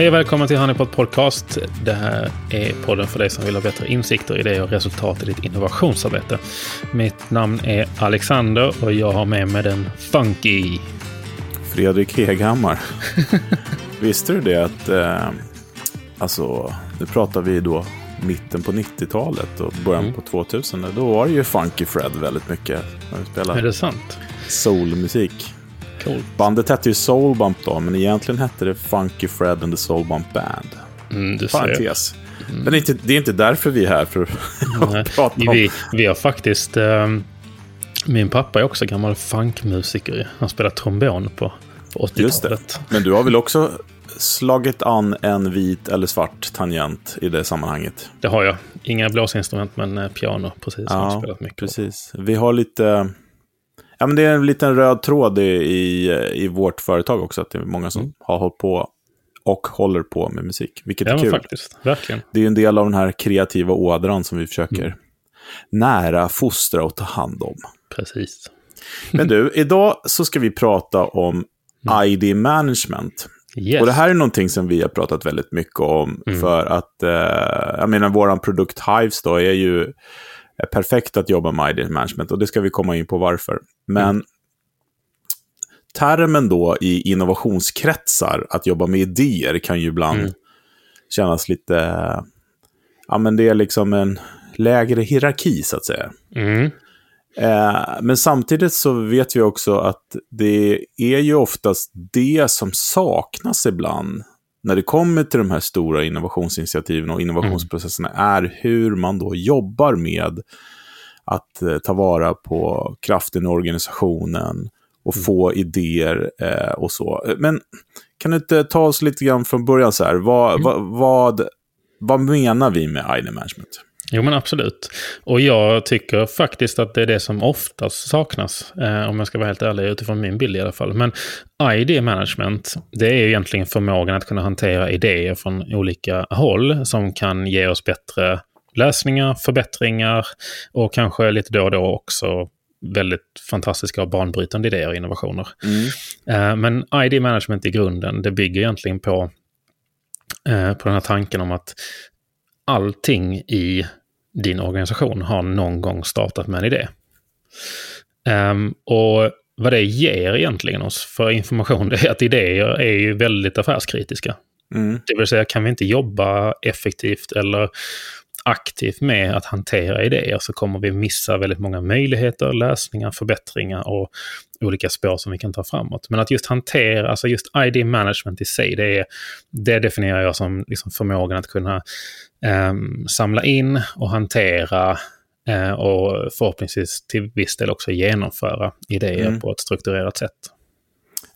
Hej och välkommen till Honeypot Podcast. Det här är podden för dig som vill ha bättre insikter, idéer och resultat i ditt innovationsarbete. Mitt namn är Alexander och jag har med mig den funky... Fredrik Heghammar. Visste du det att, eh, alltså, nu pratar vi då mitten på 90-talet och början Mm. på 2000. Då var det ju Funky Fred väldigt mycket. När vi Är spelade det sant? soulmusik. Coolt. Bandet hette ju Soulbump då, men egentligen hette det Funky Fred and the Soulbump Band. Mm, du. Parentes. Men det är, inte, det är inte därför vi är här för Nej, att prata om... Vi, vi har faktiskt... ehm, min pappa är också gammal funkmusiker. Han spelar trombon på, på Just det. 80-talet. Men du har väl också slagit an en vit eller svart tangent i det sammanhanget? Det har jag. Inga blåsinstrument, men eh, piano. Precis, Ja, spelat mycket på. precis. Vi har lite... Ja, men det är en liten röd tråd i, i, i vårt företag också. Att det är många som har hållit på och håller på med musik. Vilket Ja, är kul. faktiskt. Verkligen. Det är en del av den här kreativa ådran som vi försöker Mm. nära, fostra och ta hand om. Precis. Men du, idag så ska vi prata om ID management. Yes. Och det här är någonting som vi har pratat väldigt mycket om. Mm. För att, eh, jag menar, vår produkt Hives då är ju är perfekt att jobba med ID management. Och det ska vi komma in på varför. Men Mm. termen då i innovationskretsar, att jobba med idéer, kan ju ibland Mm. kännas lite... Ja, men det är liksom en lägre hierarki, så att säga. Mm. Eh, men samtidigt så vet vi också att det är ju oftast det som saknas ibland när det kommer till de här stora innovationsinitiativen och innovationsprocesserna är hur man då jobbar med att eh, ta vara på kraften i organisationen och få idéer eh, och så. Men kan du inte ta oss lite grann från början så här, vad, vad, vad, vad menar vi med ID management? Jo, men absolut. Och jag tycker faktiskt att det är det som oftast saknas, eh, om jag ska vara helt ärlig, utifrån min bild i alla fall. Men ID management, det är ju egentligen förmågan att kunna hantera idéer från olika håll som kan ge oss bättre lösningar, förbättringar och kanske lite då och då också väldigt fantastiska och banbrytande idéer och innovationer. Eh, Men ID management i grunden, det bygger egentligen på, eh, på den här tanken om att allting i din organisation har någon gång startat med en idé. Ehm, och vad det ger egentligen oss för information, det är att idéer är ju väldigt affärskritiska. Mm. Det vill säga, kan vi inte jobba effektivt eller aktivt med att hantera idéer så kommer vi missa väldigt många möjligheter, lösningar, förbättringar och olika spår som vi kan ta framåt. Men att just hantera, alltså just ID management i sig, det, är, det definierar jag som liksom förmågan att kunna ehm, samla in och hantera eh, och förhoppningsvis till viss del också genomföra idéer Mm. på ett strukturerat sätt.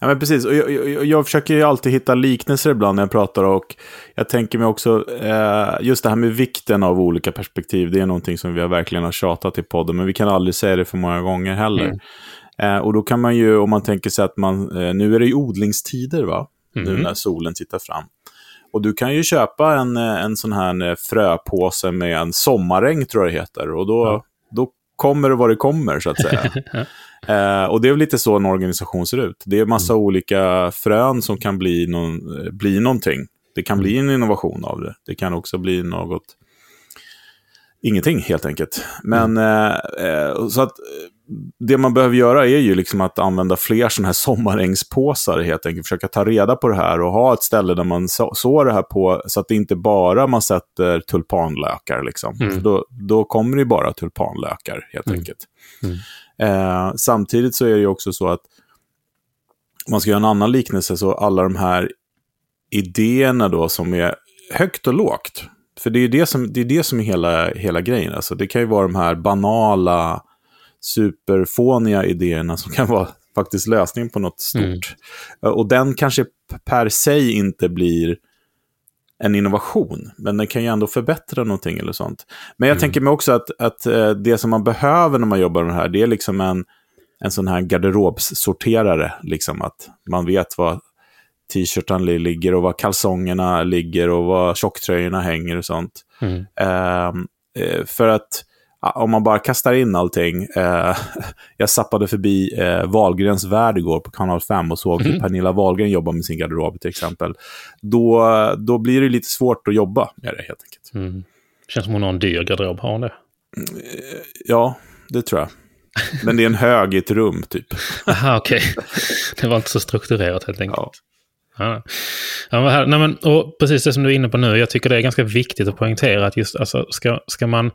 Ja, men precis. Och jag, jag, jag försöker ju alltid hitta liknelser ibland när jag pratar och jag tänker mig också, eh, just det här med vikten av olika perspektiv, det är någonting som vi har verkligen har tjatat i podden, men vi kan aldrig säga det för många gånger heller. Mm. Eh, och då kan man ju, om man tänker sig att man, eh, nu är det ju odlingstider va? Nu Mm. när solen tittar fram. Och du kan ju köpa en, eh, en sån här eh, fröpåse med en sommaräng tror jag det heter. Och då, Ja. Kommer vad det kommer så att säga. Eh, och det är väl lite så en organisation ser ut. Det är massa Mm. olika frön som kan bli, någon, eh, bli någonting. Det kan bli Mm. en innovation av det. Det kan också bli något, ingenting helt enkelt. Men Mm. eh, eh, så att eh, det man behöver göra är ju liksom att använda fler sådana här sommarängspåsar helt enkelt. Försöka ta reda på det här och ha ett ställe där man så- sår det här på så att det inte bara man sätter tulpanlökar liksom. Mm. För då, då kommer det ju bara tulpanlökar helt Mm. enkelt. Mm. Eh, samtidigt så är det ju också så att man ska göra en annan liknelse så alla de här idéerna då som är högt och lågt. För det är det som, det är, det som är hela, hela grejen. Alltså det kan ju vara de här banala, superfåniga idéerna som kan vara faktiskt lösningen på något stort. Mm. Eh, Och den kanske per se inte blir en innovation, men den kan ju ändå förbättra någonting eller sånt. Men jag Mm. tänker mig också att, att eh, det som man behöver när man jobbar med det här, det är liksom en, en sån här garderobssorterare. Liksom att man vet var t-shirtarna ligger och var kalsongerna ligger och var tjocktröjorna hänger och sånt. Mm. Ehm, eh, för att om man bara kastar in allting. Eh, jag sappade förbi eh, Wahlgrens värld igår på kanal 5 och såg hur Mhm. Pernilla Wahlgren jobbar med sin garderob till exempel. Då, då blir det lite svårt att jobba med det helt enkelt. Mm. Känns som hon har en dyr garderob. Har hon det? Ja, det tror jag. Men det är en hög i ett rum, typ. Aha, okej. Det var inte så strukturerat helt enkelt. Ja. Ja. Ja, nej, men, och precis det som du är inne på nu, jag tycker det är ganska viktigt att poängtera att just, alltså, ska, ska man...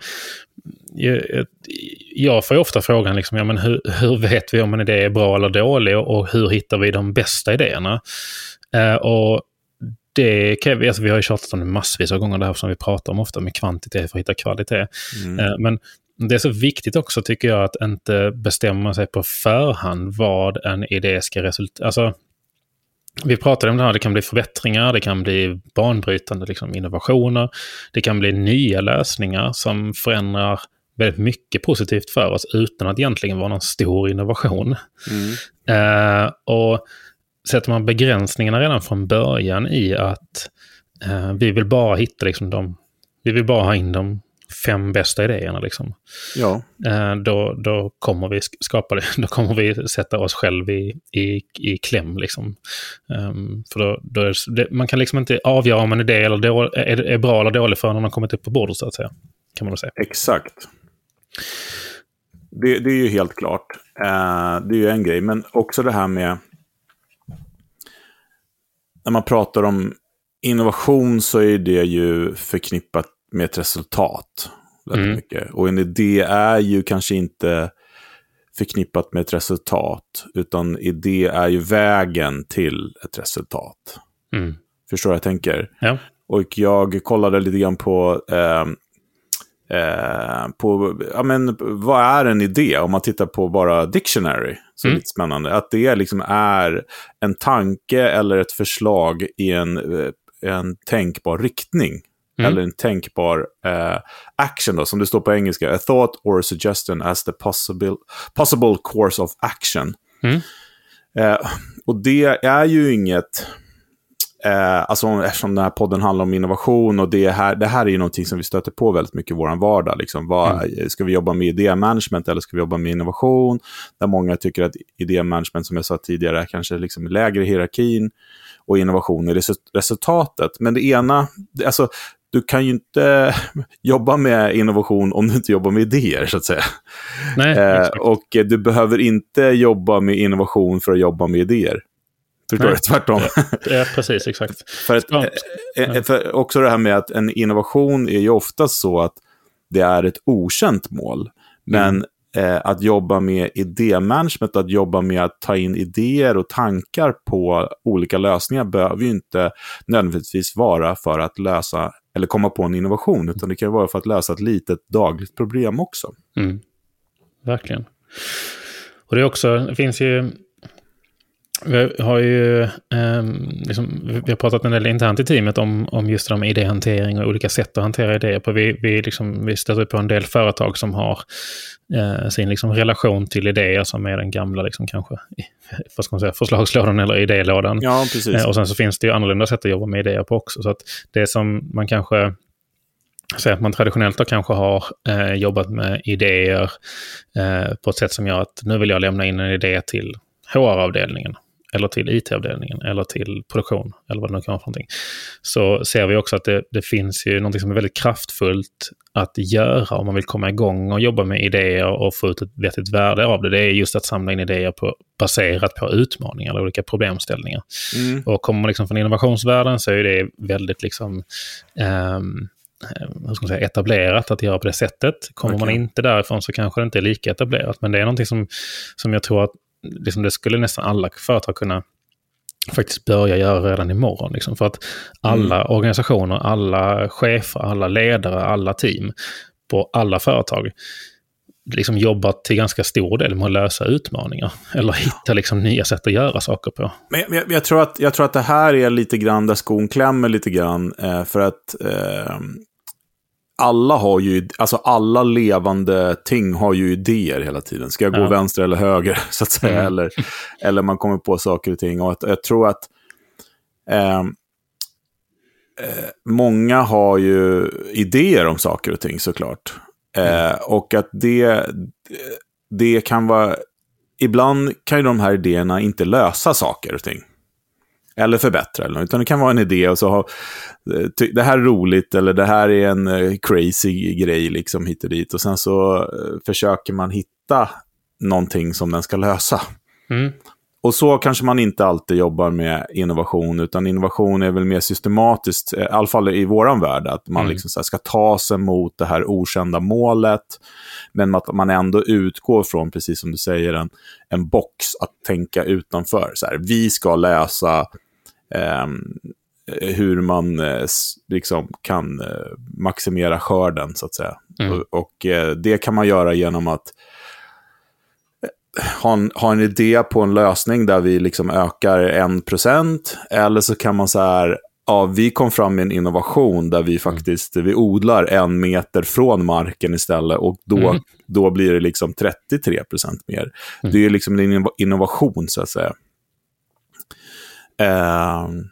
Jag, får ofta frågan, liksom, ja, men hur, hur vet vi om en idé är bra eller dålig och, hur hittar vi de bästa idéerna? Eh, och det kan alltså, vi har ju tjatat om det massvis av gånger, det här som vi pratar om ofta med kvantitet för att hitta kvalitet. Mm. Eh, Men det är så viktigt också tycker jag att inte bestämma sig på förhand vad en idé ska resultera... Alltså, vi pratade om det här, det kan bli förbättringar, det kan bli banbrytande liksom, innovationer, det kan bli nya lösningar som förändrar väldigt mycket positivt för oss utan att egentligen vara någon stor innovation. Mm. Eh, och sätter man begränsningarna redan från början i att eh, vi vill bara hitta liksom de, vi vill bara ha in de fem bästa idéerna liksom. Ja, Eh, då, då kommer vi sk- skapa det, då kommer vi sätta oss själv i, i, i kläm liksom. Ehm, för då, då det, man kan liksom inte avgöra om en idé eller då, är, är bra eller dålig förrän den har kommit upp på bordet så att säga. Kan man säga. exakt. Det, det är ju helt klart. Eh, det är ju en grej, men också det här med... När man pratar om innovation så är det ju förknippat med ett resultat. Väldigt Mm. mycket. Och en idé är ju kanske inte förknippat med ett resultat, utan idé är ju vägen till ett resultat. Mm. Förstår jag tänker? Ja. Och jag kollade lite grann på, eh, eh, på ja, men, vad är en idé? Om man tittar på bara dictionary, så Mm. lite spännande. Att det liksom är en tanke eller ett förslag i en, eh, en tänkbar riktning. Mm. Eller en tänkbar eh, action, då, som det står på engelska. A thought or a suggestion as the possible, possible course of action. Mm. Eh, och det är ju inget... Eh, alltså eftersom den här podden handlar om innovation och det här, det här är ju någonting som vi stöter på väldigt mycket i vår vardag. Liksom. Vad, Ska vi jobba med idémanagement eller ska vi jobba med innovation? Där många tycker att idémanagement, som jag sa tidigare, är kanske liksom lägre i hierarkin och innovation är resu- resultatet. Men det ena, alltså du kan ju inte jobba med innovation om du inte jobbar med idéer, så att säga. Nej, Eh, och eh, du behöver inte jobba med innovation för att jobba med idéer. Förstår Nej. du? Tvärtom. ja, precis, exakt. för, att, Ja. eh, eh, för också det här med att en innovation är ju oftast så att det är ett okänt mål. Men eh, att jobba med idémanagement, att jobba med att ta in idéer och tankar på olika lösningar behöver ju inte nödvändigtvis vara för att lösa eller komma på en innovation, utan det kan ju vara för att lösa ett litet dagligt problem också. Mm. Verkligen. Och det är också, det finns ju... Vi har ju ehm, liksom, vi har pratat en del internt i teamet om, om just det med idéhantering och olika sätt att hantera idéer på. Vi, vi, liksom, vi stöter på en del företag som har eh, sin liksom, relation till idéer som är den gamla liksom, kanske, vad ska man säga, förslagslådan eller idélådan. Ja, precis. Eh, Och sen så finns det ju annorlunda sätt att jobba med idéer på också. Så att det som man kanske säger att man traditionellt då kanske har eh, jobbat med idéer eh, på ett sätt som gör att nu vill jag lämna in en idé till HR-avdelningen eller till IT-avdelningen eller till produktion eller vad det nu kan vara för någonting. Så ser vi också att det, det finns ju någonting som är väldigt kraftfullt att göra om man vill komma igång och jobba med idéer och få ut ett vettigt värde av det. Det är just att samla in idéer på, baserat på utmaningar eller olika problemställningar. Mm. Och kommer man liksom från innovationsvärlden så är det väldigt liksom, eh, vad ska man säga, etablerat att göra på det sättet. Kommer man Verkligen. inte därifrån så kanske det inte är lika etablerat. Men det är någonting som, som jag tror att liksom det skulle nästan alla företag kunna faktiskt börja göra redan imorgon. Liksom. För att alla organisationer, alla chefer, alla ledare, alla team på alla företag liksom jobbar till ganska stor del med att lösa utmaningar. Eller hitta liksom nya sätt att göra saker på. Men jag, jag, jag, tror att, jag tror att det här är lite grann där skon klämmer lite grann. Eh, för att eh, alla har ju, alltså alla levande ting har ju idéer hela tiden. Ska jag gå Ja. vänster eller höger, så att säga. Mm. Eller, eller man kommer på saker och ting. Och att, jag tror att eh, eh, många har ju idéer om saker och ting såklart. Eh, och att det, det kan vara... Ibland kan ju de här idéerna inte lösa saker och ting. Eller förbättra, eller, utan det kan vara en idé och så ha... Det här är roligt, eller det här är en eh, crazy grej, liksom hit och dit. Och sen så eh, försöker man hitta någonting som den ska lösa. Mm. Och så kanske man inte alltid jobbar med innovation, utan innovation är väl mer systematiskt, eh, i alla fall i våran värld, att man Mm. liksom ska ta sig mot det här okända målet, men att man ändå utgår från, precis som du säger, en, en box att tänka utanför. Så här, vi ska läsa ehm, hur man eh, liksom kan eh, maximera skörden, så att säga. Mm. Och, och eh, det kan man göra genom att ha en, ha en idé på en lösning där vi liksom ökar 1%. Eller så kan man så här, ja, vi kom fram med en innovation där vi faktiskt vi odlar en meter från marken istället och då, Mm. då blir det liksom 33% mer. Det är liksom en innov- innovation så att säga. Ehm,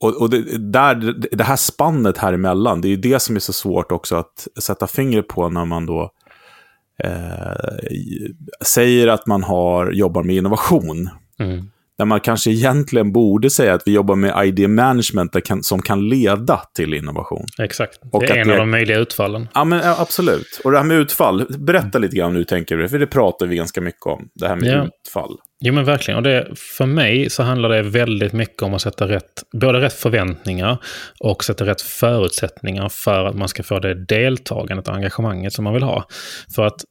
och och det, där, det här spannet här emellan, det är det som är så svårt också att sätta fingret på när man då eh, säger att man har, jobbar med innovation. Mm. Där man kanske egentligen borde säga att vi jobbar med idea management kan, som kan leda till innovation. Exakt. Och det är en det- av de möjliga utfallen. Ja, men absolut. Och det här med utfall, berätta lite grann hur du tänker, för det pratar vi ganska mycket om, det här med Ja. utfall. Jo men verkligen. Och det, för mig så handlar det väldigt mycket om att sätta rätt, både rätt förväntningar och sätta rätt förutsättningar för att man ska få det deltagandet och engagemanget som man vill ha. För att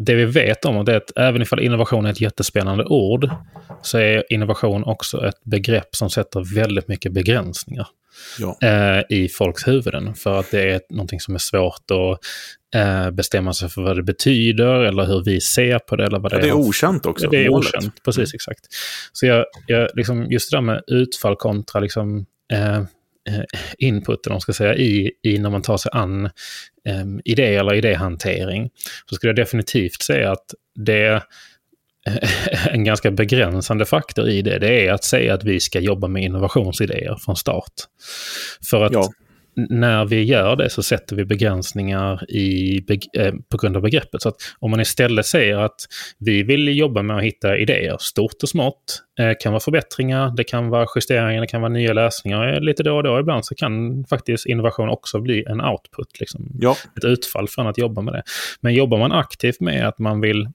det vi vet om det är att även ifall innovation är ett jättespännande ord så är innovation också ett begrepp som sätter väldigt mycket begränsningar Ja. eh, i folks huvuden. För att det är någonting som är svårt att eh, bestämma sig för vad det betyder eller hur vi ser på det. Eller vad det, Ja, det är okänt också. det är målet. okänt, precis exakt. Så jag, jag, liksom, just det där med utfall kontra liksom, eh, Eh, input, eller man ska säga, i, i när man tar sig an eh, idé eller idéhantering, så skulle jag definitivt säga att det är eh, en ganska begränsande faktor i det, det är att säga att vi ska jobba med innovationsidéer från start. För att Ja när vi gör det så sätter vi begränsningar i, eh, på grund av begreppet. Så att om man istället säger att vi vill jobba med att hitta idéer, stort och smått, eh, kan vara förbättringar, det kan vara justeringar, det kan vara nya lösningar. Eh, Lite då och då ibland så kan faktiskt innovation också bli en output, liksom Ja, ett utfall från att jobba med det. Men jobbar man aktivt med att man vill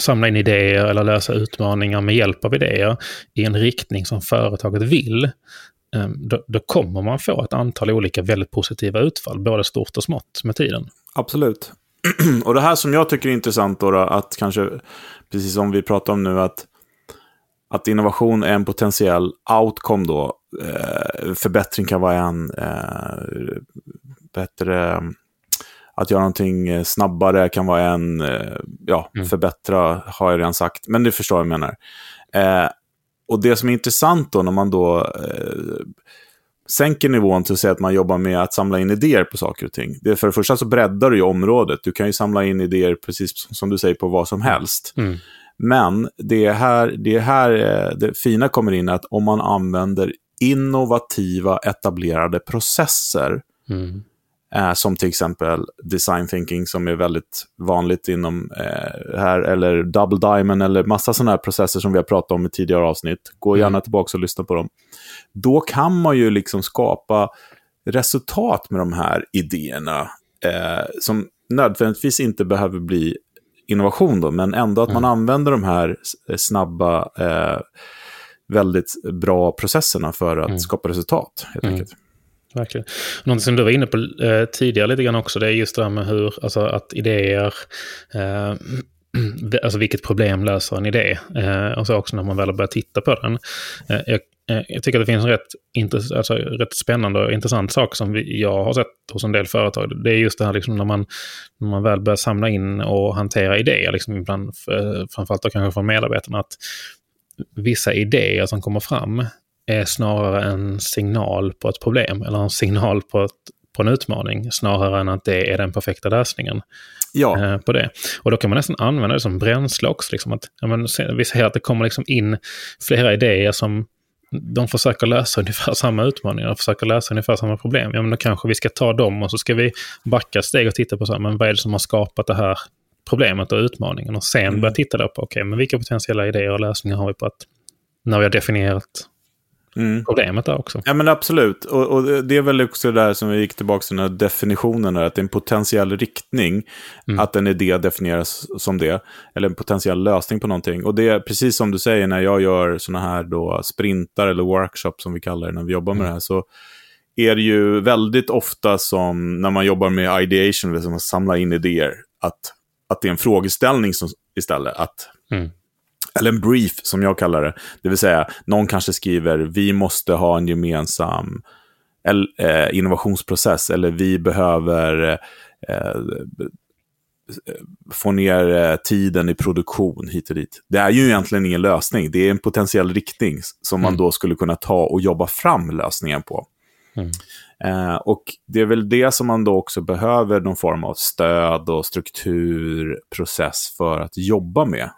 samla in idéer eller lösa utmaningar med hjälp av idéer i en riktning som företaget vill, då, då kommer man få ett antal olika väldigt positiva utfall, både stort och smått med tiden. absolut. och det här som jag tycker är intressant då, då, att kanske, precis som vi pratar om nu, att, att innovation är en potentiell outcome då. Eh, förbättring kan vara en, eh, bättre, att göra någonting eh, snabbare kan vara en, eh, ja, Mm. förbättra har jag redan sagt, men du förstår vad jag menar. Och det som är intressant då när man då eh, sänker nivån till att säga att man jobbar med att samla in idéer på saker och ting. Det är för det första så breddar du ju området. Du kan ju samla in idéer precis som du säger på vad som helst. Mm. Men det är här det, är här eh, det fina kommer in att om man använder innovativa etablerade processer Mm. Eh, som till exempel design thinking som är väldigt vanligt inom eh, här, eller double diamond eller massa sådana här processer som vi har pratat om i tidigare avsnitt. Gå gärna tillbaka och lyssna på dem. Då kan man ju liksom skapa resultat med de här idéerna eh, som nödvändigtvis inte behöver bli innovation då, men ändå att man använder de här snabba, eh, väldigt bra processerna för att skapa resultat, helt Mm. enkelt. Verkligen. Någonting som du var inne på eh, tidigare lite grann också, det är just det här med hur, alltså att idéer, eh, alltså vilket problem löser en idé? Eh, och så också när man väl har börjat titta på den. Eh, jag, eh, jag tycker att det finns en rätt, intress- alltså, rätt spännande och intressant sak som vi, jag har sett hos en del företag. Det är just det här liksom när, man, när man väl börjar samla in och hantera idéer, liksom ibland, framförallt då kanske från medarbetarna, att vissa idéer som kommer fram är snarare en signal på ett problem eller en signal på, ett, på en utmaning snarare än att det är den perfekta lösningen Ja, eh, på det. Och då kan man nästan använda det som bränsle också. Liksom att, ja, men, vi ser att det kommer liksom in flera idéer som de försöker lösa ungefär samma utmaningar, de försöker lösa ungefär samma problem. Ja, men då kanske vi ska ta dem och så ska vi backa steg och titta på så här, men vad är det som har skapat det här problemet och utmaningen och sen mm. börja titta då på, okej, okay, men vilka potentiella idéer och lösningar har vi på att, när vi har definierat mm. problemet där också. Ja, men absolut. Och, och, det är väl också det där som vi gick tillbaka till den här definitionen, att det är en potentiell riktning, mm. att en idé definieras som det, eller en potentiell lösning på någonting. Och det är precis som du säger, när jag gör sådana här då sprintar eller workshops som vi kallar det när vi jobbar med mm. det här, så är det ju väldigt ofta som när man jobbar med ideation, liksom att samla in idéer, att, att det är en frågeställning som, istället. Att, mm eller en brief som jag kallar det. Det vill säga, någon kanske skriver vi måste ha en gemensam eh, innovationsprocess eller vi behöver eh, få ner eh, tiden i produktion hit och dit. Det är ju egentligen ingen lösning, det är en potentiell riktning som man mm. då skulle kunna ta och jobba fram lösningen på. Mm. Eh, och det är väl det som man då också behöver någon form av stöd och strukturprocess för att jobba med.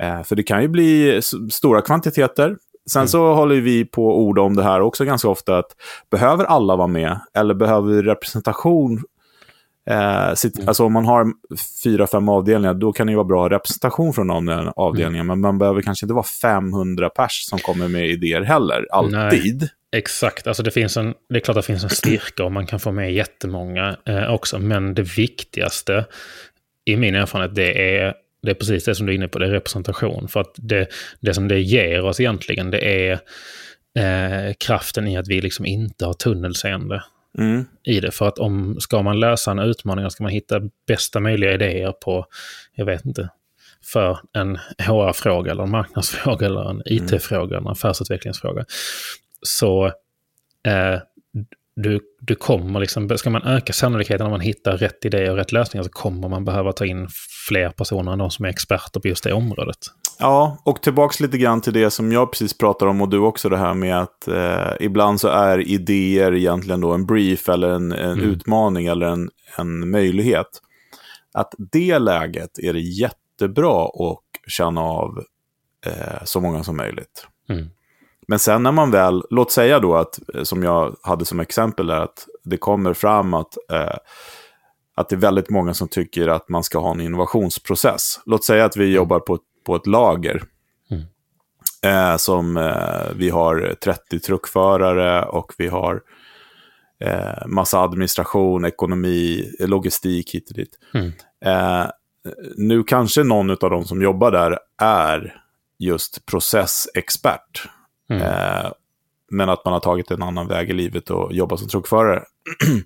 Eh, för det kan ju bli stora kvantiteter. Sen mm. så håller vi på orda om det här också ganska ofta. att Behöver alla vara med? Eller behöver vi representation? Eh, sitt, mm. Alltså om man har fyra, fem avdelningar, då kan det ju vara bra representation från någon avdelning. Mm. Men man behöver kanske inte vara 500 pers som kommer med idéer heller, alltid. Nej. Exakt, alltså det, finns en, det är klart att det finns en styrka och man kan få med jättemånga eh, också. Men det viktigaste i min erfarenhet det är det är precis det som du är inne på, det är representation. För att det, det som det ger oss egentligen, det är eh, kraften i att vi liksom inte har tunnelseende mm. i det. För att om ska man lösa en utmaning, ska man hitta bästa möjliga idéer på, jag vet inte, för en HR-fråga eller en marknadsfråga eller en IT-fråga, en affärsutvecklingsfråga. Så eh, du, du kommer liksom, ska man öka sannolikheten om man hittar rätt idé och rätt lösningar så kommer man behöva ta in fler personer än de som är experter på just det området. Ja, och tillbaks lite grann till det som jag precis pratade om och du också det här med att eh, ibland så är idéer egentligen då en brief eller en, en mm. utmaning eller en, en möjlighet. Att det läget är det jättebra att känna av eh, så många som möjligt. Mm. Men sen när man väl, låt säga då att, eh, som jag hade som exempel, är att det kommer fram att, eh, att det är väldigt många som tycker att man ska ha en innovationsprocess. Låt säga att vi mm. jobbar på, på ett lager. Mm. Eh, som eh, vi har 30 truckförare och vi har eh, massa administration, ekonomi, logistik hit och dit. Mm. Eh, nu kanske någon av de som jobbar där är just processexpert. Mm. Eh, men att man har tagit en annan väg i livet och jobbat som truckförare.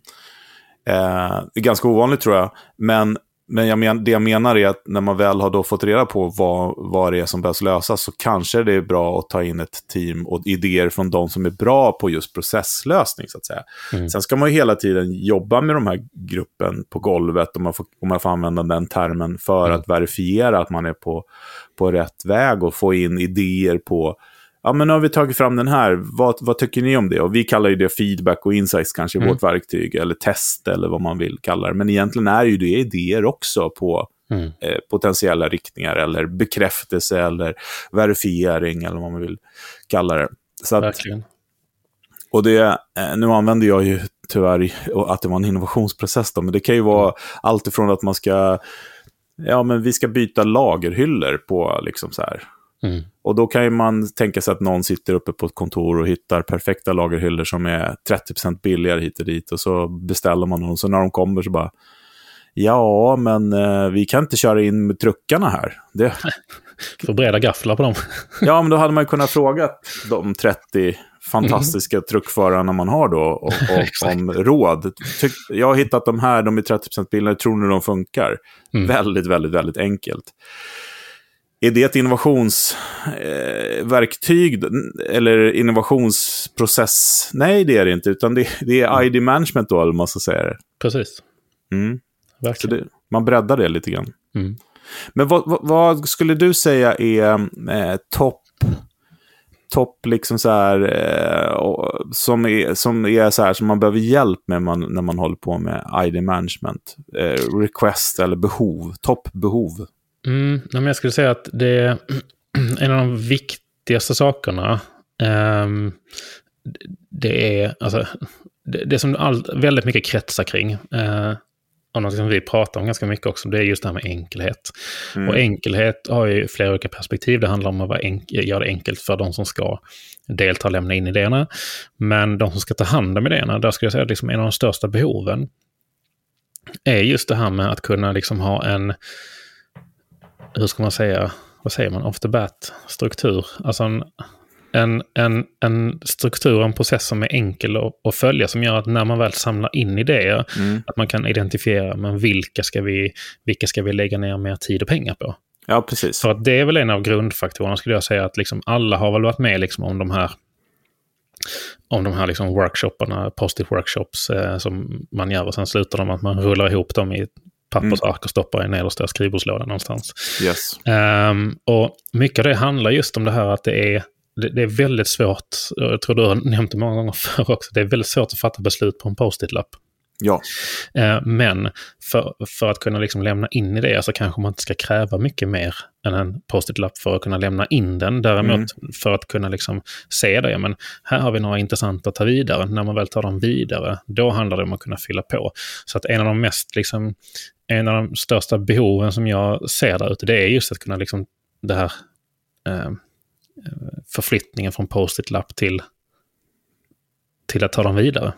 eh, ganska ovanligt tror jag. Men, men jag men, det jag menar är att när man väl har då fått reda på vad, vad det är som behövs lösas så kanske det är bra att ta in ett team och idéer från de som är bra på just processlösning. så att säga. Mm. Sen ska man ju hela tiden jobba med de här gruppen på golvet, om man får, om man får använda den termen, för mm. att verifiera att man är på, på rätt väg och få in idéer på ja men nu har vi tagit fram den här, vad, vad tycker ni om det? Och vi kallar ju det feedback och insights kanske, mm. vårt verktyg, eller test eller vad man vill kalla det. Men egentligen är ju det idéer också på mm. eh, potentiella riktningar, eller bekräftelse, eller verifiering, eller vad man vill kalla det. Så att, Och det, eh, nu använder jag ju tyvärr att det var en innovationsprocess då, men det kan ju vara allt ifrån att man ska, ja men vi ska byta lagerhyllor på liksom så här, Mm. Och då kan man tänka sig att någon sitter uppe på ett kontor och hittar perfekta lagerhyllor som är 30% billigare hit och dit. Och så beställer man dem. Så när de kommer så bara, ja, men eh, vi kan inte köra in med truckarna här. Det... Får breda gafflar på dem. ja, men då hade man kunnat fråga de 30 fantastiska mm. truckförarna man har då och, och om råd. Tyck, jag har hittat de här, de är 30% billigare, tror ni de funkar? Mm. Väldigt, väldigt, väldigt enkelt. Är det ett innovationsverktyg eh, eller innovationsprocess? Nej, det är det inte, utan det, det är ID management då, eller man ska säga det. Precis. Mm. Det, man breddar det lite grann. Mm. Men vad, vad, vad, skulle du säga är eh, topp topp liksom så här, eh, som, är, som är så här som man behöver hjälp med man, när man håller på med ID management? Eh, request eller behov, toppbehov. Mm, men jag skulle säga att det är en av de viktigaste sakerna Um, det är, alltså, det, det som all, väldigt mycket kretsar kring, uh, och något som vi pratar om ganska mycket också, det är just det här med enkelhet. Mm. Och enkelhet har ju flera olika perspektiv. Det handlar om att göra det enkelt för de som ska delta och lämna in idéerna. Men de som ska ta hand om idéerna, där skulle jag säga att liksom en av de största behoven är just det här med att kunna liksom ha en, hur ska man säga, vad säger man, off the bat, struktur. Alltså en, en, en, en struktur, en process som är enkel att, att följa, som gör att när man väl samlar in idéer, mm. att man kan identifiera, men vilka ska, vi, vilka ska vi lägga ner mer tid och pengar på? Ja, precis. För att det är väl en av grundfaktorerna, skulle jag säga, att liksom alla har väl varit med liksom om de här om de här liksom workshopparna, positive workshops eh, som man gör och sen slutar de att man rullar ihop dem i pappersark och stoppar i nedersta skrivbordslådan någonstans. Yes. Um, och mycket av det handlar just om det här att det är det, det, är väldigt svårt, jag tror du har nämnt det många gånger förr också, det är väldigt svårt att fatta beslut på en post-it-lapp. Ja. Eh, men för, för att kunna liksom lämna in i det så kanske man inte ska kräva mycket mer än en post-it-lapp för att kunna lämna in den. Däremot mm. för att kunna liksom se det, men här har vi några intressanta att ta vidare. När man väl tar dem vidare, då handlar det om att kunna fylla på. Så att en av de mest, liksom, en av de största behoven som jag ser där ute, det är just att kunna liksom det här eh, förflyttningen från post-it-lapp till, till att ta dem vidare.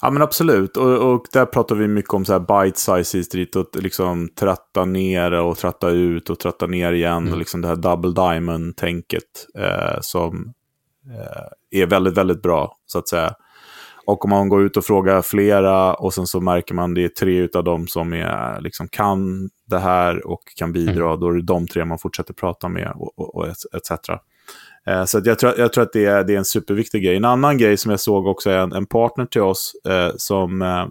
Ja men absolut, och, och där pratar vi mycket om så här bite sizes dit och liksom tratta ner och tratta ut och tratta ner igen. Mm. Och liksom det här double diamond-tänket eh, som eh, är väldigt, väldigt bra så att säga. Och om man går ut och frågar flera och sen så märker man det är tre av dem som är, liksom, kan det här och kan bidra, mm. då är det de tre man fortsätter prata med och, och, och etc. Eh, så jag, tror, jag tror att det är, det är en superviktig grej. En annan grej som jag såg också är en, en partner till oss eh, som, eh,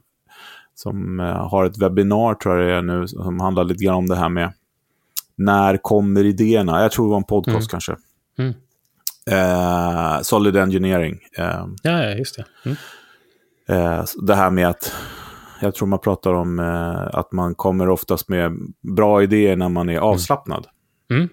som eh, har ett webbinar, tror jag det är nu, som handlar lite grann om det här med när kommer idéerna? Jag tror det var en podcast mm. kanske. Mm. Eh, Solid Engineering. Eh, ja, ja, just det. Mm. det här med att jag tror man pratar om att man kommer oftast med bra idéer när man är mm. avslappnad. Mm.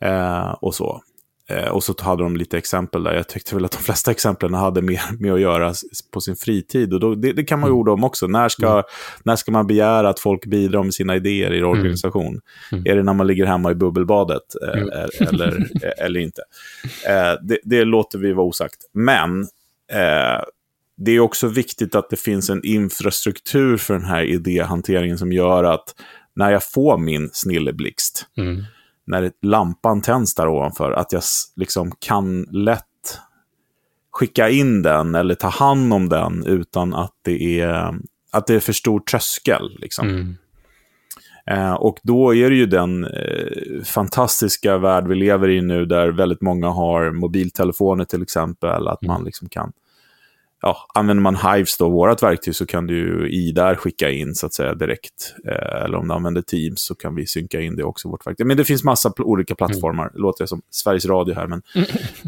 Eh, och så. Eh, och så hade de lite exempel där. Jag tyckte väl att de flesta exemplen hade mer med att göra på sin fritid. Och då, det, det, kan man ju mm. orda om också. När ska, mm. när ska man begära att folk bidrar med sina idéer i en mm. organisation? Mm. Är det när man ligger hemma i bubbelbadet eh. Eh, eller, eh, eller inte? Eh, det, det, låter vi vara osagt. Men eh, det är också viktigt att det finns en infrastruktur för den här idéhanteringen som gör att när jag får min snilleblixt, mm när lampan tänds där ovanför, att jag liksom kan lätt skicka in den eller ta hand om den utan att det är, att det är för stor tröskel. Liksom. Mm. Eh, och då är det ju den eh, fantastiska värld vi lever i nu där väldigt många har mobiltelefoner till exempel, att mm. man liksom kan ja, använder man Hives, då, vårt verktyg, så kan du i där skicka in så att säga direkt. Eh, eller om du använder Teams så kan vi synka in det också, vårt verktyg. Men det finns massa olika plattformar. Mm. Låter jag som Sveriges Radio här, men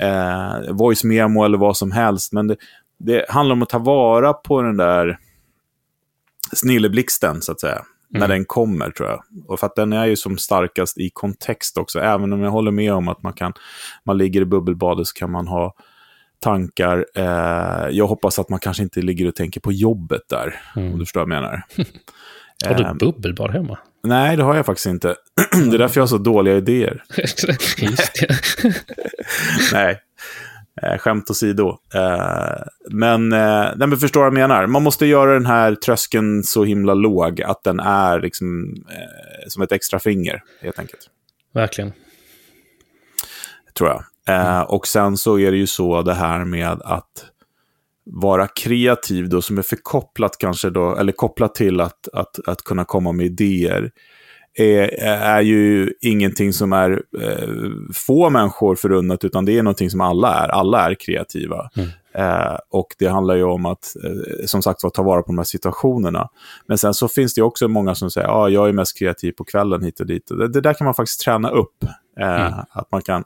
eh, voice memo eller vad som helst. Men det, det handlar om att ta vara på den där snilleblixten, så att säga. Mm. När den kommer, tror jag. Och för att den är ju som starkast i kontext också. Även om jag håller med om att man kan, man ligger i bubbelbadet så kan man ha tankar. Eh, jag hoppas att man kanske inte ligger och tänker på jobbet där, mm. om du förstår vad jag menar. har du eh, bubbelbad hemma? Nej, det har jag faktiskt inte. det är därför jag har så dåliga idéer. Just det. nej, eh, skämt åsido. Eh, men, eh, nej, men förstår vad jag menar. Man måste göra den här tröskeln så himla låg att den är liksom, eh, som ett extra finger, helt enkelt. Verkligen. Tror jag. Eh, och sen så är det ju så det här med att vara kreativ då, som är förkopplat kanske då, eller kopplat till att, att, att kunna komma med idéer, är, är ju ingenting som är eh, få människor förunnat, utan det är någonting som alla är. Alla är kreativa. Mm. Eh, och det handlar ju om att, eh, som sagt ta vara på de här situationerna. Men sen så finns det också många som säger, ja, ah, jag är mest kreativ på kvällen hit och dit. Det, det där kan man faktiskt träna upp. Eh, mm. Att man kan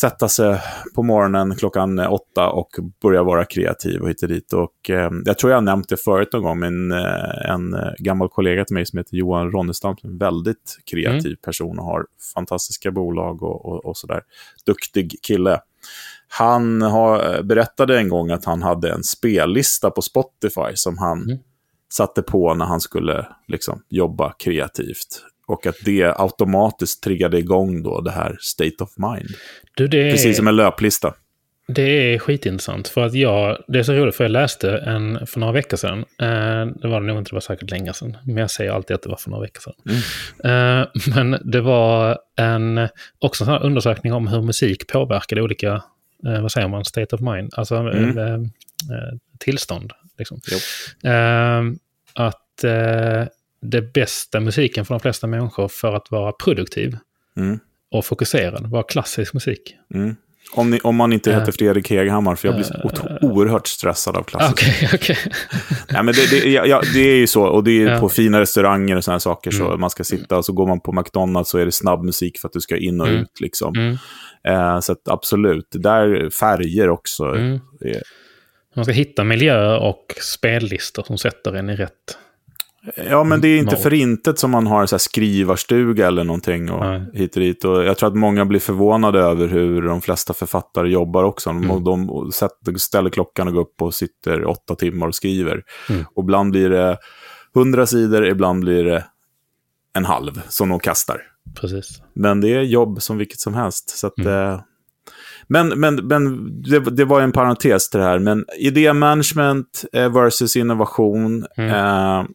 sätta sig på morgonen klockan åtta och börja vara kreativ och hit och dit. Och, eh, jag tror jag har nämnt det förut någon gång, men eh, en gammal kollega till mig som heter Johan Ronnestam, en väldigt kreativ mm. person och har fantastiska bolag och, och, och sådär. Duktig kille. Han har, berättade en gång att han hade en spellista på Spotify som han mm. satte på när han skulle liksom, jobba kreativt. Och att det automatiskt triggade igång då det här state of mind. Du, det Precis som en löplista. Det är skitintressant. För att jag, det är så roligt för jag läste en för några veckor sedan. Eh, det var det nog inte, det var säkert länge sedan. Men jag säger alltid att det var för några veckor sedan. Mm. Eh, men det var en, också en undersökning om hur musik påverkade olika, eh, vad säger man, state of mind. Alltså mm. Eh, eh, tillstånd. Liksom. Eh, att det bästa musiken för de flesta människor för att vara produktiv mm. och fokuserad var klassisk musik. Mm. Om, ni, om, man inte heter uh, Fredrik Heghammar, för jag blir uh, oerhört stressad av klassisk okay, okay. Nej, men det, det, ja, det är ju så, och det är ja. på fina restauranger och sådana saker, mm. så man ska sitta och så går man på McDonalds så är det snabb musik för att du ska in och mm. ut. Liksom. Mm. Uh, så absolut, där färger också. Mm. Man ska hitta miljöer och spellistor som sätter en i rätt Ja, men det är inte för intet som man har en så skrivarstuga eller någonting och Nej. hit och dit. Och jag tror att många blir förvånade över hur de flesta författare jobbar också. Mm. De ställer klockan och går upp och sitter åtta timmar och skriver. Mm. Och ibland blir det hundra sidor, ibland blir det en halv som de kastar. Precis. Men det är jobb som vilket som helst. Så att, mm. eh, men men, men det, det, var en parentes till det här. Men idémanagement eh, versus innovation. Mm. Eh,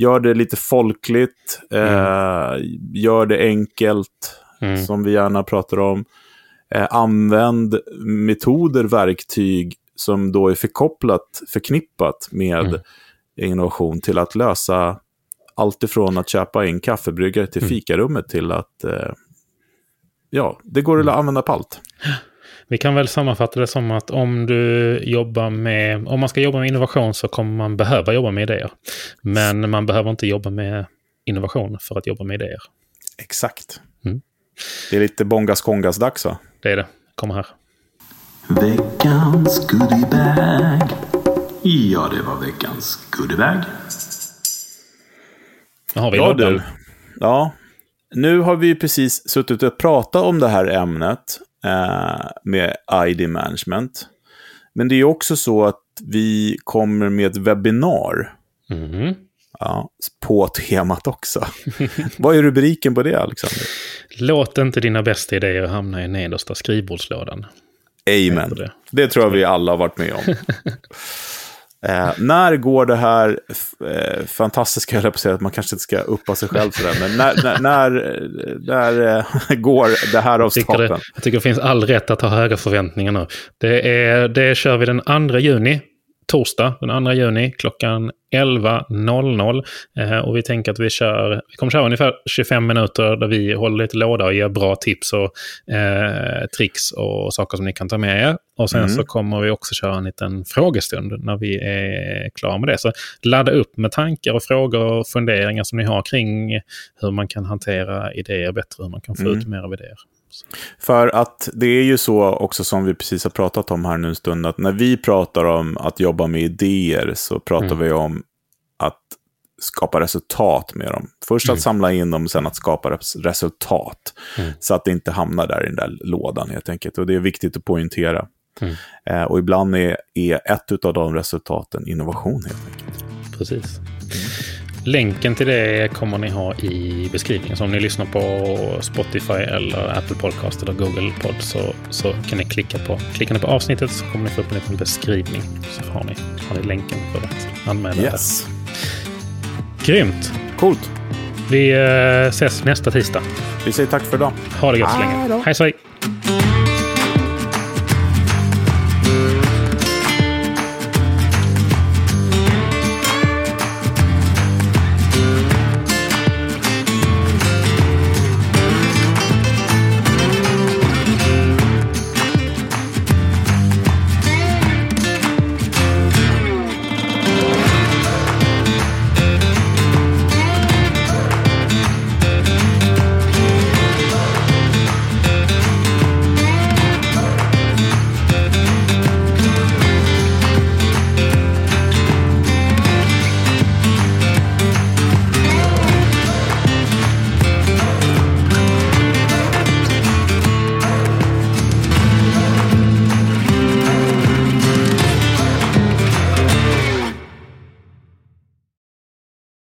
gör det lite folkligt, mm. eh, gör det enkelt, mm. som vi gärna pratar om. Eh, använd metoder, verktyg som då är förkopplat, förknippat med mm. innovation till att lösa allt ifrån att köpa in kaffebryggare till mm. fikarummet till att eh, ja, det går att mm. använda på allt. Vi kan väl sammanfatta det som att om du jobbar med, om man ska jobba med innovation så kommer man behöva jobba med idéer. Men man behöver inte jobba med innovation för att jobba med idéer. Exakt. Mm. Det är lite bongas kongas dags va? Det är det. Kommer här. Veckans goodiebag. Ja, det var veckans goodiebag. Har vi ja, du. Ja, nu har vi precis suttit och pratat om det här ämnet med ID management. Men det är också så att vi kommer med ett webbinar. Mm. Ja, på temat också. Vad är rubriken på det, Alexander? Låt inte dina bästa idéer hamna i nedersta skrivbordslådan. Amen. Det. det tror jag vi alla har varit med om. Eh, när går det här eh, fantastiska, jag på att säga att man kanske inte ska uppa sig själv sådär, men när, när, när, när eh, går det här av stapeln? Jag tycker det finns all rätt att ha höga förväntningar nu. Det, är, det kör vi den 2 juni torsdag den 2 juni klockan 11.00. Eh, och vi tänker att vi kör, vi kommer köra ungefär 25 minuter där vi håller lite låda och ger bra tips och eh, tricks och saker som ni kan ta med er. Och sen mm. så kommer vi också köra en liten frågestund när vi är klara med det. Så ladda upp med tankar och frågor och funderingar som ni har kring hur man kan hantera idéer bättre, hur man kan få mm. ut mer av idéer. För att det är ju så också som vi precis har pratat om här nu en stund, att när vi pratar om att jobba med idéer så pratar mm. vi om att skapa resultat med dem. Först att mm. samla in dem, sen att skapa resultat. Mm. Så att det inte hamnar där i den där lådan helt enkelt. Och det är viktigt att poängtera. Mm. Eh, och ibland är, är ett av de resultaten innovation helt enkelt. Precis. Länken till det kommer ni ha i beskrivningen. Så om ni lyssnar på Spotify eller Apple Podcast eller Google Pod så, så kan ni klicka på, klickar ni på avsnittet så kommer ni få upp en liten beskrivning. Så har ni, har ni länken för att anmäla yes. det. Grymt! Coolt! Vi eh, ses nästa tisdag. Vi säger tack för idag. Ha det gött så länge. Hej så hej!